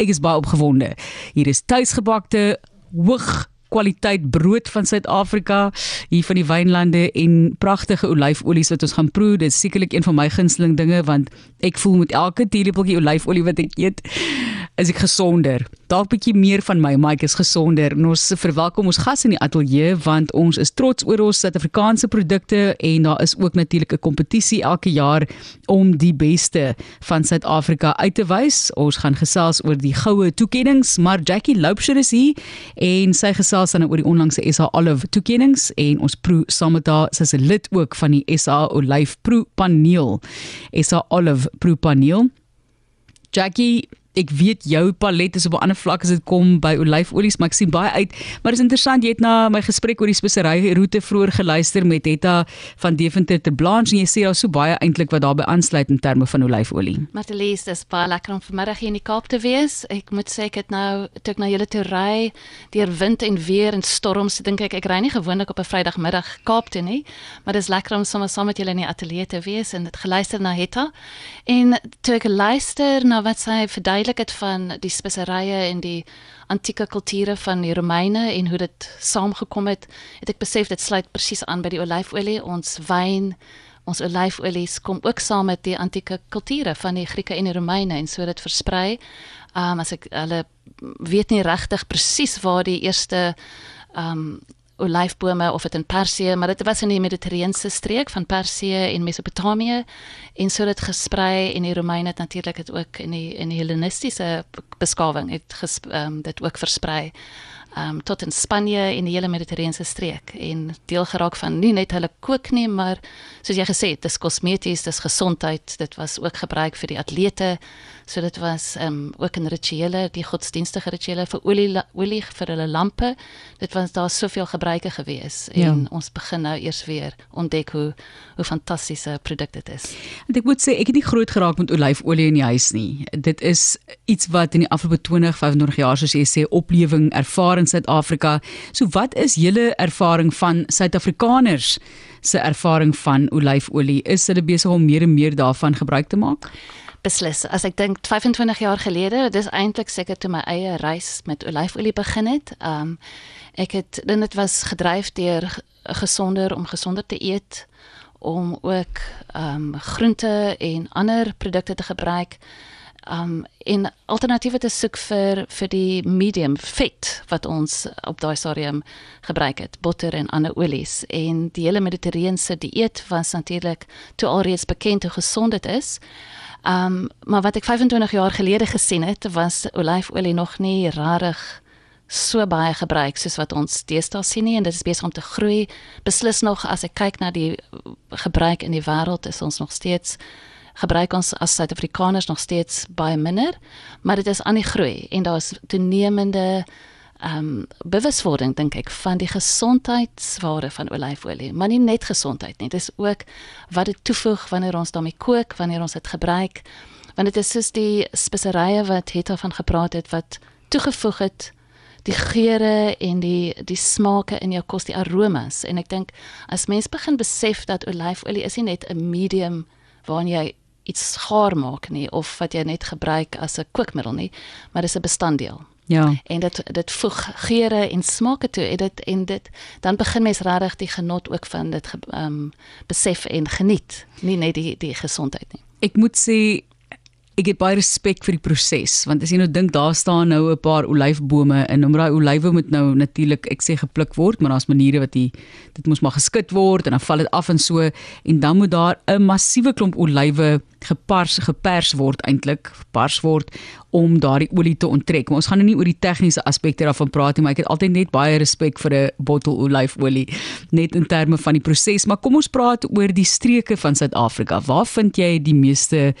Ek is baie opgewonde. Hier is tuisgebakte hoog kwaliteit brood van Suid-Afrika hier van die wynlande en pragtige olyfolies wat ons gaan proe. Dit is sekerlik een van my gunsteling dinge want ek voel met elke teelepeltjie olyfolie wat ek eet is ek gesonder. Dalk bietjie meer van my, maar ek is gesonder. En ons verwelkom ons gas in die ateljee want ons is trots oor ons Suid-Afrikaanse produkte en daar is ook natuurlik 'n kompetisie elke jaar om die beste van Suid-Afrika uit te wys. Ons gaan gesels oor die goue toekenninge, maar Jackie Loupsher is hier en sy gesels dan oor die onlangse SA Olive toekenninge en ons proe saam met haar, sy's 'n lid ook van die SA Olyf Proe Paneel. SA Olive Proe Paneel. Jackie, ek weet jou palet is op 'n ander vlak as dit kom by olyfolies, maar ek sien baie uit. Maar dis interessant, jy het na my gesprek oor die spesery roete vroeër geluister met Hetta van Deventer te Blanche en jy sê daar so baie eintlik wat daarbey aansluit in terme van olyfolie. Matelies, dis baie lekker om vanmiddag hier in die Kaap te wees. Ek moet sê ek het nou toe ek na julle toe ry deur wind en weer en storms, dink ek ek ry nie gewoonlik op 'n Vrydagmiddag Kaap toe nie, maar dis lekker om sommer saam met julle in die ateljee te wees en dit geluister na Hetta. En toe ek luister na wat sy verduidelik verduidelik het van die speserye en die antieke kulture van die Romeine en hoe dit saamgekom het, het ek besef dit sluit presies aan by die olyfolie, ons wyn, ons olyfolies kom ook saam met die antieke kulture van die Grieke en die Romeine en so dit versprei. Um as ek hulle weet nie regtig presies waar die eerste um olyfbome of dit in Persië, maar dit was in die Mediterrane streek van Persië en Mesopotamië en so dit gesprei en die Romeine het natuurlik dit ook in die in die Hellenistiese beskawing het ges, um, dit ook versprei um, tot in Spanje en die hele Mediterrane streek en deel geraak van nie net hulle kook nie, maar soos jy gesê het, dis kosmeties, dis gesondheid, dit was ook gebruik vir die atlete So dit was ehm um, ook in rituele, die godsdienstige rituele vir olie olie vir hulle lampe. Dit was daar soveel gebruike gewees en ja. ons begin nou eers weer ontdek hoe hoe fantastiese produk dit is. En ek moet sê ek het nie groot geraak met olyfolie in die huis nie. Dit is iets wat in die afgelope 20, 25 jaar soos jy sê oplewing ervaar in Suid-Afrika. So wat is julle ervaring van Suid-Afrikaners se ervaring van olyfolie? Is hulle besig om meer en meer daarvan gebruik te maak? Beslis. As ek dink 25 jaar gelede, dis eintlik seker toe my eie reis met olyfolie begin het. Um ek het dit was gedryf deur gesonder om gesonder te eet om ook um groente en ander produkte te gebruik um in alternatiewe te soek vir vir die medium vet wat ons op daai stadium gebruik het botter en ander olies en die hele mediterrane dieet was natuurlik toe alreeds bekend hoe gesond dit is Um maar wat ek 25 jaar gelede gesien het, was olyfolie nog nie rarig so baie gebruik soos wat ons deesdae sien nie. En dit is besig om te groei. Beslis nog as ek kyk na die gebruik in die wêreld is ons nog steeds gebruik ons as Suid-Afrikaners nog steeds baie minder, maar dit is aan die groei. En daar's toenemende ehm um, bewuswording dink ek van die gesondheidswaarde van olyfolie, maar nie net gesondheid nie. Dit is ook wat dit toevoeg wanneer ons daarmee kook, wanneer ons dit gebruik. Want dit is soos die speserye wat Hetta van gepraat het wat toegevoeg het die geure en die die smake in jou kos, die aromas en ek dink as mens begin besef dat olyfolie is nie net 'n medium waarin jy iets gaar maak nie of wat jy net gebruik as 'n kookmiddel nie, maar dis 'n bestanddeel. Ja. En dit dit voeg geure en smake toe en dit en dit dan begin mens regtig die genot ook van dit ehm um, besef en geniet, nie net die die gesondheid nie. Ek moet sê ek het baie respek vir die proses want as jy nou dink daar staan nou 'n paar olyfbome en om daai olywe moet nou natuurlik ek sê gepluk word maar daar's maniere wat jy dit moet maar geskit word en dan val dit af en so en dan moet daar 'n massiewe klomp olywe gepars gepers word eintlik pars word om daardie olie te onttrek. Maar ons gaan nou nie oor die tegniese aspekte daarvan praat nie, maar ek het altyd net baie respek vir 'n bottel olyfolie net in terme van die proses. Maar kom ons praat oor die streke van Suid-Afrika. Waar vind jy die meeste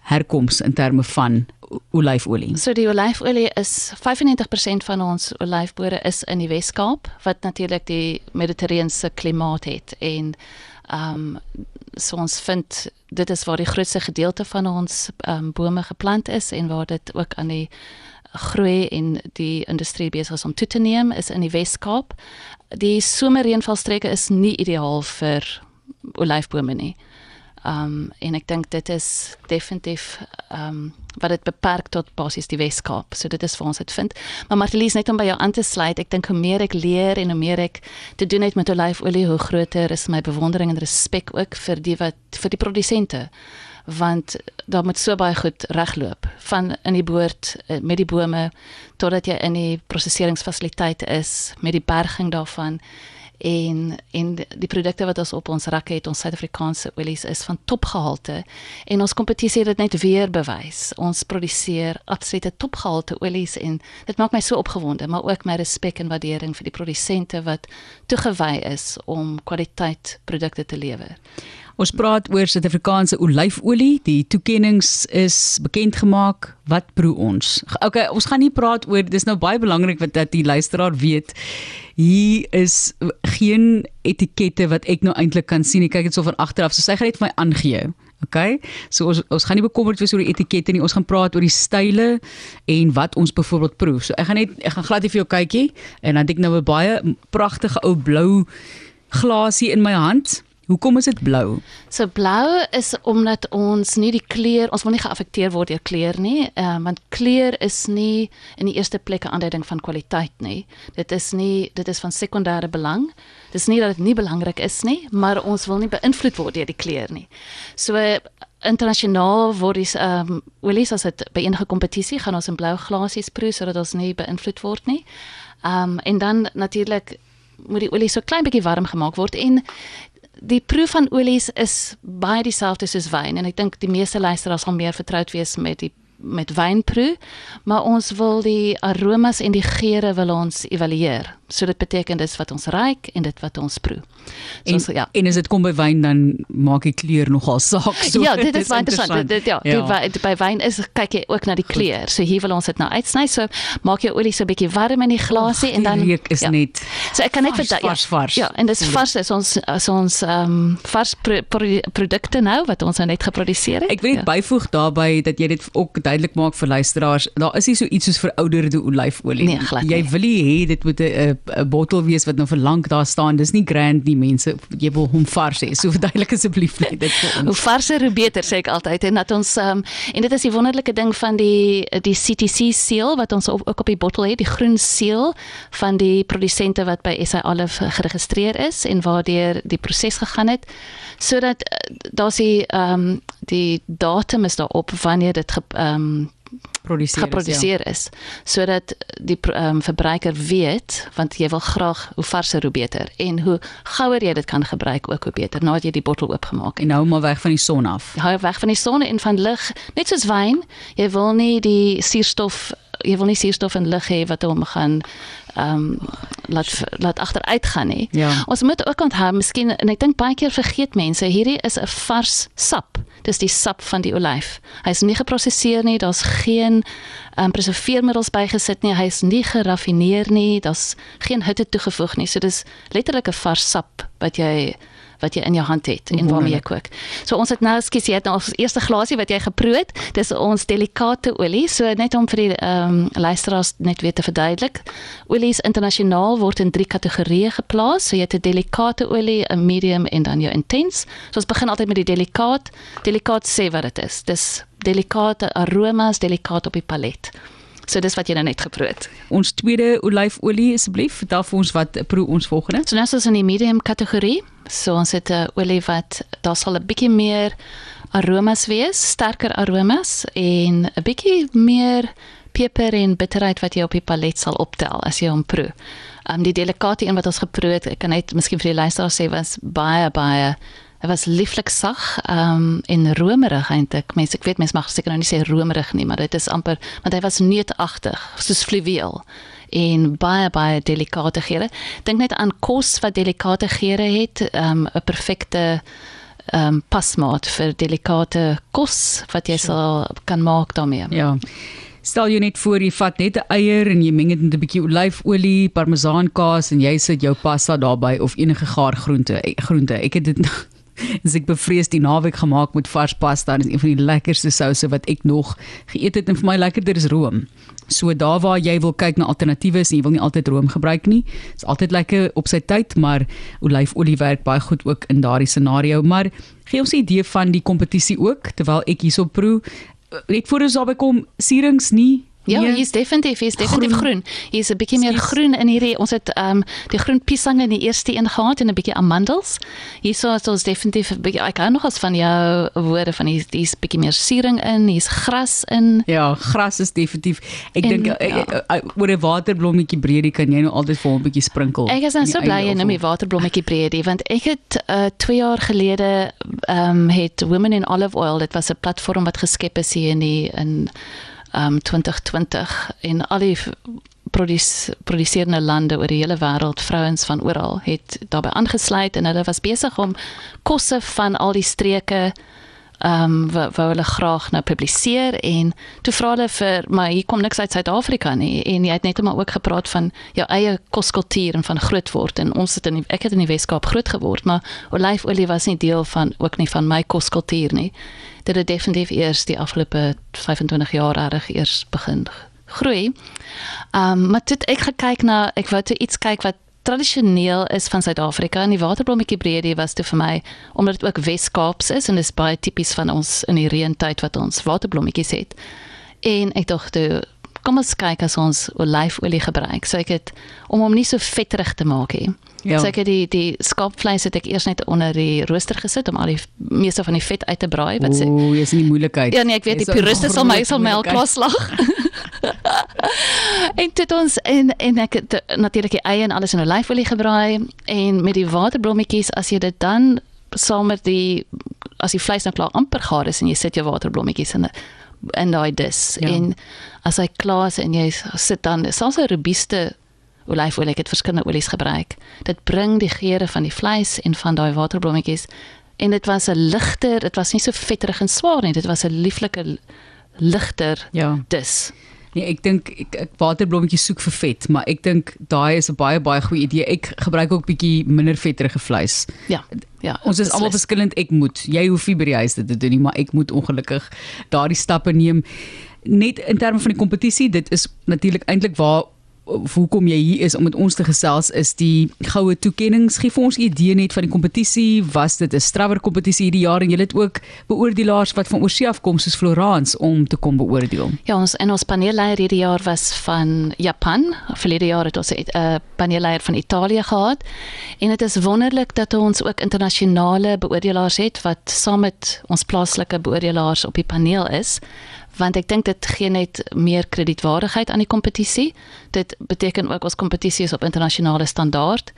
herkoms in terme van olyfolie. So die olyfolie is 95% van ons olyfbore is in die Wes-Kaap wat natuurlik die mediterrane klimaat het en ehm um, so ons vind dit is waar die grootste gedeelte van ons ehm um, bome geplant is en waar dit ook aan die groei en die industrie besig is om toe te neem is in die Wes-Kaap. Die somerreënvalstreke is nie ideaal vir olyfbome nie Um en ek dink dit is definitief um wat dit beperk tot basies die Weskaap. So dit is vir ons dit vind. Maar Martelies net om by jou aan te sluit, ek dink hoe meer ek leer en hoe meer ek te doen het met olyfolie, hoe groter is my bewondering en respek ook vir die wat vir die produsente want daar moet so baie goed regloop van in die boord eh, met die bome totdat jy in die prosesseringsfasiliteite is met die berging daarvan en en die produkte wat ons op ons rakke het, ons Suid-Afrikaanse olies is van topgehalte en ons kompetisie het dit net weer bewys. Ons produseer absolute topgehalte olies en dit maak my so opgewonde, maar ook my respek en waardering vir die produsente wat toegewy is om kwaliteit produkte te lewer. Ons praat oor Suid-Afrikaanse olyfolie. Die toekenninge is bekend gemaak. Wat proe ons? Okay, ons gaan nie praat oor dis nou baie belangrik wat dat die luisteraar weet. Hier is geen etikette wat ek nou eintlik kan sien. Ek kyk dit so van agter af. So sy gaan net vir my aangee. Okay. So ons ons gaan nie bekommerd wees oor die etikette nie. Ons gaan praat oor die style en wat ons byvoorbeeld proe. So ek gaan net ek gaan glad nie vir jou kykie en dan het ek nou 'n baie pragtige ou blou glasie in my hand. Hoekom is dit blou? So blou is omdat ons nie die kleur, ons wil nie geaffekteer word deur kleur nie, uh, want kleur is nie in die eerste plek 'n aanduiding van kwaliteit nie. Dit is nie dit is van sekondêre belang. Dis nie dat dit nie belangrik is nie, maar ons wil nie beïnvloed word deur die kleur nie. So internasionaal word dis ehm um, olies as dit by enige kompetisie gaan ons in blou glasies proe sodat ons nie beïnvloed word nie. Ehm um, en dan natuurlik moet die olie so klein bietjie warm gemaak word en die proe van olies is baie dieselfde soos wyn en ek dink die meeste luisteraars sal meer vertroud wees met die met wynproe, maar ons wil die aromas en die geure wil ons evalueer. So dit beteken dis wat ons ruik en dit wat ons proe. So en, ons, ja. En as dit kom by wyn dan maak die kleur nogal saak. So ja, dit is baie interessant. Dit, dit ja, ja. Die, die, by wyn is kyk jy ook na die kleur. So hier wil ons dit nou uitsny. So maak jy olie so 'n bietjie warm in die glasie en dan reuk is ja. net. So ek kan net ja, vars, vars. Ja, en dis vars is ons is ons ehm um, vars pro, pro, produkte nou wat ons nou net geproduseer het. Ek wil net ja. byvoeg daarbey dat jy dit ook duidelik maak vir luisteraars. Daar is nie so iets soos verouderde olyfolie nie. Nee, jy wil nie hê dit moet 'n 'n bottel wees wat nou vir lank daar staan. Dis nie grand nie, mense. Jy wil hom vars hê. So verduidelik asseblief net dit vir ons. Hoe varser hoe beter sê ek altyd en dat ons um, en dit is die wonderlike ding van die die CTC seal wat ons op, ook op die bottel het, die groen seal van die produsente wat by SA Olive geregistreer is en waardeur die proses gegaan het sodat uh, daar's die ehm um, die datum is daarop wanneer dit ehm um, geproduseer, geproduseer is, ja. is sodat die um, verbruiker weet want jy wil graag hoe varser hoe beter en hoe gouer jy dit kan gebruik ook hoe beter nadat jy die bottel oopgemaak het. En hou maar weg van die son af. Hou weg van die son en van lig, net soos wyn. Jy wil nie die suurstof jy wil nie suurstof en lig hê wat hom gaan ehm um, laat laat agteruit gaan nie. Ja. Ons moet ook onthou, miskien en ek dink baie keer vergeet mense, hierdie is 'n vars sap. Dis die sap van die olyf. Hy's nie geprosesseer nie, daar's geen um, preserveermiddels bygesit nie, hy's nie geraffineer nie, daar's geen hitte toegevoeg nie. So dis letterlik 'n vars sap wat jy wat jy in jou hand het en waarmee jy kook. So ons het nou skies jy het nou ons eerste glasie wat jy geproe het. Dis ons delikate olie. So net om vir die ehm um, luisteraars net weer te verduidelik. Olies internasionaal word in drie kategorieë geplaas. So jy het 'n delikate olie, 'n medium en dan jou intense. So ons begin altyd met die delikaat. Delikaat sê wat dit is. Dis delikate aromas, delikaat op die palet. So dis wat jy nou net geproe het. Ons tweede olyfolie asseblief, vertel vir ons wat proe ons volgende. So nou is ons in die medium kategorie. So ons het 'n olie wat daar sal 'n bietjie meer aromas wees, sterker aromas en 'n bietjie meer peper en bitterheid wat jy op die palet sal optel as jy hom proe. Um die delikate een wat ons geproe het, ek kan net miskien vir die luisteraars sê was baie baie Hy was lieflik sag, ehm um, en romerig eintlik. Mense, ek weet mense mag seker nou nie sê romerig nie, maar dit is amper want hy was neutagtig, soos fluweel en baie baie delikate geure. Dink net aan kos wat delikate geure het, ehm um, 'n perfekte ehm um, pasmaat vir delikate kos wat jy sal kan maak daarmee. Ja. Stel jou net voor jy vat net 'n eier en jy meng dit met 'n bietjie olyfolie, parmesaankaas en jy sit jou pasta daarbey of enige gaar groente groente. Ek het dit As ek bevrees die naweek gemaak met vars pasta, is een van die lekkerste souse wat ek nog geëet het en vir my lekkerder is room. So daar waar jy wil kyk na alternatiewe is, jy wil nie altyd room gebruik nie. Is altyd lekker op sy tyd, maar olyfolie werk baie goed ook in daardie scenario, maar gee ons 'n idee van die kompetisie ook terwyl ek hierso proe. Net voor ons daarby kom, sierings nie Ja, nee. hier's definitief, hier's definitief groen. Hier's 'n bietjie meer groen in hierdie. Ons het ehm um, die groen piesange in die eerste een gehad en 'n bietjie amandels. Hierso is ons definitief 'n bietjie ek hou nog as van jou woorde van hier's hier's bietjie meer suring in, hier's gras in. Ja, gras is definitief. Ek dink ja. oor 'n waterblommetjie breedie kan jy nou altyd vir hom 'n bietjie sprinkel. Ek is nou so bly jy noem die waterblommetjie breedie want ek het uh 2 jaar gelede ehm um, het Women in Olive Oil, dit was 'n platform wat geskep is hier in die in um 2020 en al die produseerende lande oor die hele wêreld vrouens van oral het daarbey aangesluit en hulle was besig om kosse van al die streke ehm um, wou, wou hulle graag nou publiseer en toe vra hulle vir maar hier kom niks uit Suid-Afrika nie en jy het net maar ook gepraat van jou eie koskultuur en van groot word en ons het in die, ek het in die Weskaap groot geword maar olyfolie was nie deel van ook nie van my koskultuur nie dit het definitief eers die afgelope 25 jaar reg eers begin groei. Ehm um, maar dit ek gekyk na ek wou toe iets kyk wat tradisioneel is van Suid-Afrika en die waterblommetjie breedie was toe vir my omdat dit ook Wes-Kaaps is en dit is baie tipies van ons in die reëntyd wat ons waterblommetjies het. En ek dink toe kom ons kyk as ons olyfolie gebruik. So ek het om hom nie so vetterig te maak nie. Ja. So ek het die die skaapvleis het ek eers net onder die rooster gesit om al die meeste van die vet uit te braai wat sê. Ooh, dis nie moeilikheid. Ja nee, ek weet die puriste sal my sal melk klaslag. en dit ons en en ek het natuurlik die eie en alles in olyfolie gebraai en met die waterblommetjies as jy dit dan saam met die as die vleis nou klaar amper gaar is en jy sit jou waterblommetjies in 'n in daai dis ja. en as hy klaar is en jy sit dan selfs 'n robuuste olyfolie, ek het verskillende olies gebruik. Dit bring die geure van die vleis en van daai waterblommetjies en dit was 'n ligter, dit was nie so vetterig en swaar nie, dit was 'n lieflike ligter ja. dis. Nee, ek dink ek, ek waterblommetjies soek vir vet, maar ek dink daai is 'n baie baie goeie idee. Ek gebruik ook bietjie minder vetterige vleis. Ja. Ja, ons is almal verskillend. Ek moet. Jy hoef nie by die huis dit te doen nie, maar ek moet ongelukkig daardie stappe neem. Net in terme van die kompetisie, dit is natuurlik eintlik waar hoekom jy hier is om met ons te gesels is die goue toekenninge. Gee vir ons 'n idee net van die kompetisie. Was dit 'n strawwer kompetisie hierdie jaar en jy het ook beoordelaars wat van oorsee af kom soos Florence om te kom beoordeel? Ja, ons en ons paneelleier hierdie jaar was van Japan. Verlede jaar het ons 'n uh, paneelleier van Italië gehad. En dit is wonderlik dat ons ook internasionale beoordelaars het wat saam met ons plaaslike beoordelaars op die paneel is want ek dink dit gee net meer kredietwaardigheid aan die kompetisie. Dit beteken ook ons kompetisie is op internasionale standaard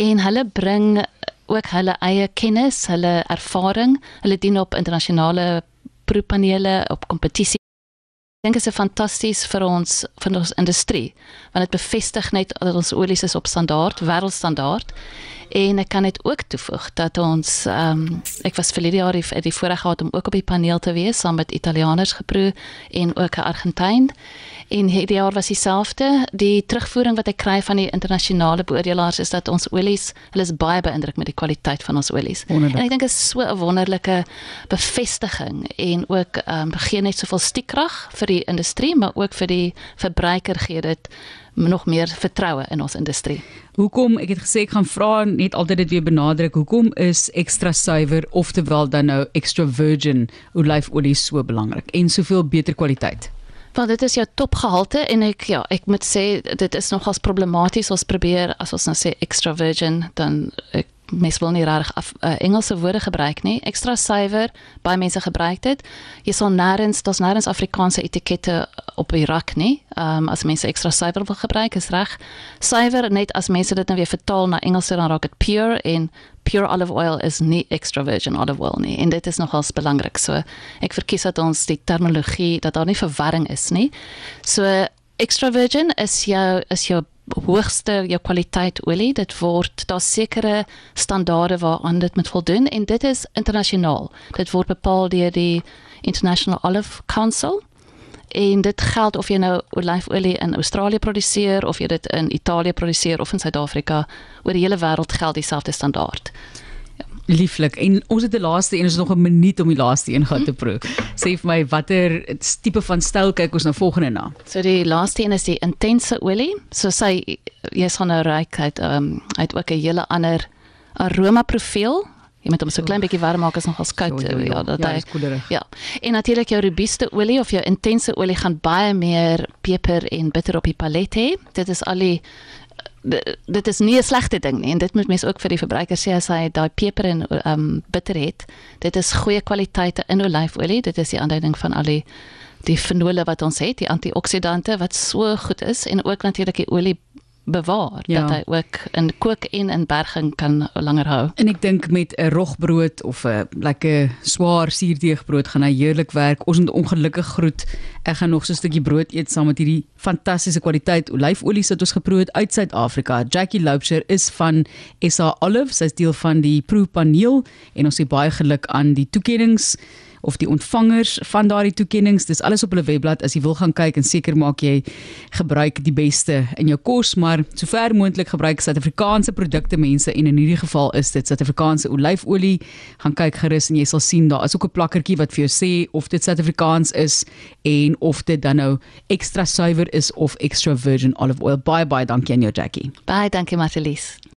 en hulle bring ook hulle eie kennis, hulle ervaring, hulle dien op internasionale proepanele op kompetisie. Ek dink dit is fantasties vir ons vir ons industrie want dit bevestig net dat ons olies is op standaard, wêreldstandaard En ek kan net ook toevoeg dat ons ehm um, ek was verlede jaar die, die voorreg gehad om ook op die paneel te wees saam met Italianers geproe en ook 'n Argentyn. En hierdie jaar was dieselfde. Die terugvoering wat ek kry van die internasionale beoordelaars is dat ons olies, hulle is baie beïndruk met die kwaliteit van ons olies. Wonderlik. En ek dink dit is so 'n wonderlike bevestiging en ook ehm um, gee net soveel stiekkrag vir die industrie, maar ook vir die verbruiker gee dit nog meer vertroue in ons industrie. Hoekom ek het gesê ek gaan vra net altyd dit weer benadruk. Hoekom is ekstra suiwer oftewel dan nou extra virgin olyfolie so belangrik en soveel beter kwaliteit? Want dit is jou topgehalte en ek ja, ek moet sê dit is nogals problematies as probeer as ons nou sê extra virgin dan ek mens wil nie reg uh, Engelse woorde gebruik nie. Ekstra suiwer, baie mense gebruik dit. Jy sal nêrens, daar's nêrens Afrikaanse etikette op die rak nie. Ehm um, as mense ekstra suiwer wil gebruik, is reg. Suiwer net as mense dit nou weer vertaal na Engels dan raak dit pure en pure olive oil is nie extra virgin olive oil nie. En dit is nogals belangrik. So ek verkies dat ons die terminologie dat daar nie verwarring is nie. So extra virgin is jou is jou hoogste jou kwaliteit olie. Dit word daar sekere standaarde waaraan dit moet voldoen en dit is internasionaal. Dit word bepaal deur die International Olive Council en dit geld of jy nou olyfolie in Australië produseer of jy dit in Italië produseer of in Suid-Afrika oor die hele wêreld geld dieselfde standaard Lieflik. En ons het die laaste een, ons het nog 'n minuut om die laaste een gehad te proe. Sê vir my watter tipe van styl kyk ons nou volgende na? So die laaste een is die intense olie. So sy jy's gaan nou ryk uit ehm um, uit ook 'n hele ander aroma profiel. Jy moet hom so klein bietjie warm maak as nog as koud. Jo, jo, jo. Ja, dat Ja, hy koelerig. Ja. En natuurlik jou robuuste olie of jou intense olie gaan baie meer peper en bitter op die palet hê. Dit is al die dit is nie 'n slegte ding nie en dit moet mense ook vir die verbruiker sê as hy daai peper en um bitter het. Dit is goeie kwaliteite in olyfolie. Dit is die aanduiding van al die die fenole wat ons het, die antioksidante wat so goed is en ook natuurlik die olie bewaar Ja. dat hy ook in kook en in berging kan langer hou. En ek dink met 'n rogbrood of 'n lekker swaar suurdeegbrood gaan hy heerlik werk. Ons moet ongelukkig groet. Ek gaan nog so 'n stukkie brood eet saam met hierdie fantastiese kwaliteit olyfolie wat ons geproe het uit Suid-Afrika. Jackie Loubser is van SA Olive. Sy's deel van die proepaneel en ons sê baie geluk aan die toekennings of die ontvangers van daardie toekennings. Dis alles op hulle webblad as jy wil gaan kyk en seker maak jy gebruik die beste in jou kos, maar sover moontlik gebruik Suid-Afrikaanse produkte mense en in hierdie geval is dit Suid-Afrikaanse olyfolie. Gaan kyk gerus en jy sal sien daar is ook 'n plakkertjie wat vir jou sê of dit Suid-Afrikaans is en of dit dan nou ekstra suiwer is of extra virgin olive oil. Baie baie dankie aan jou Jackie. Baie dankie Martelies.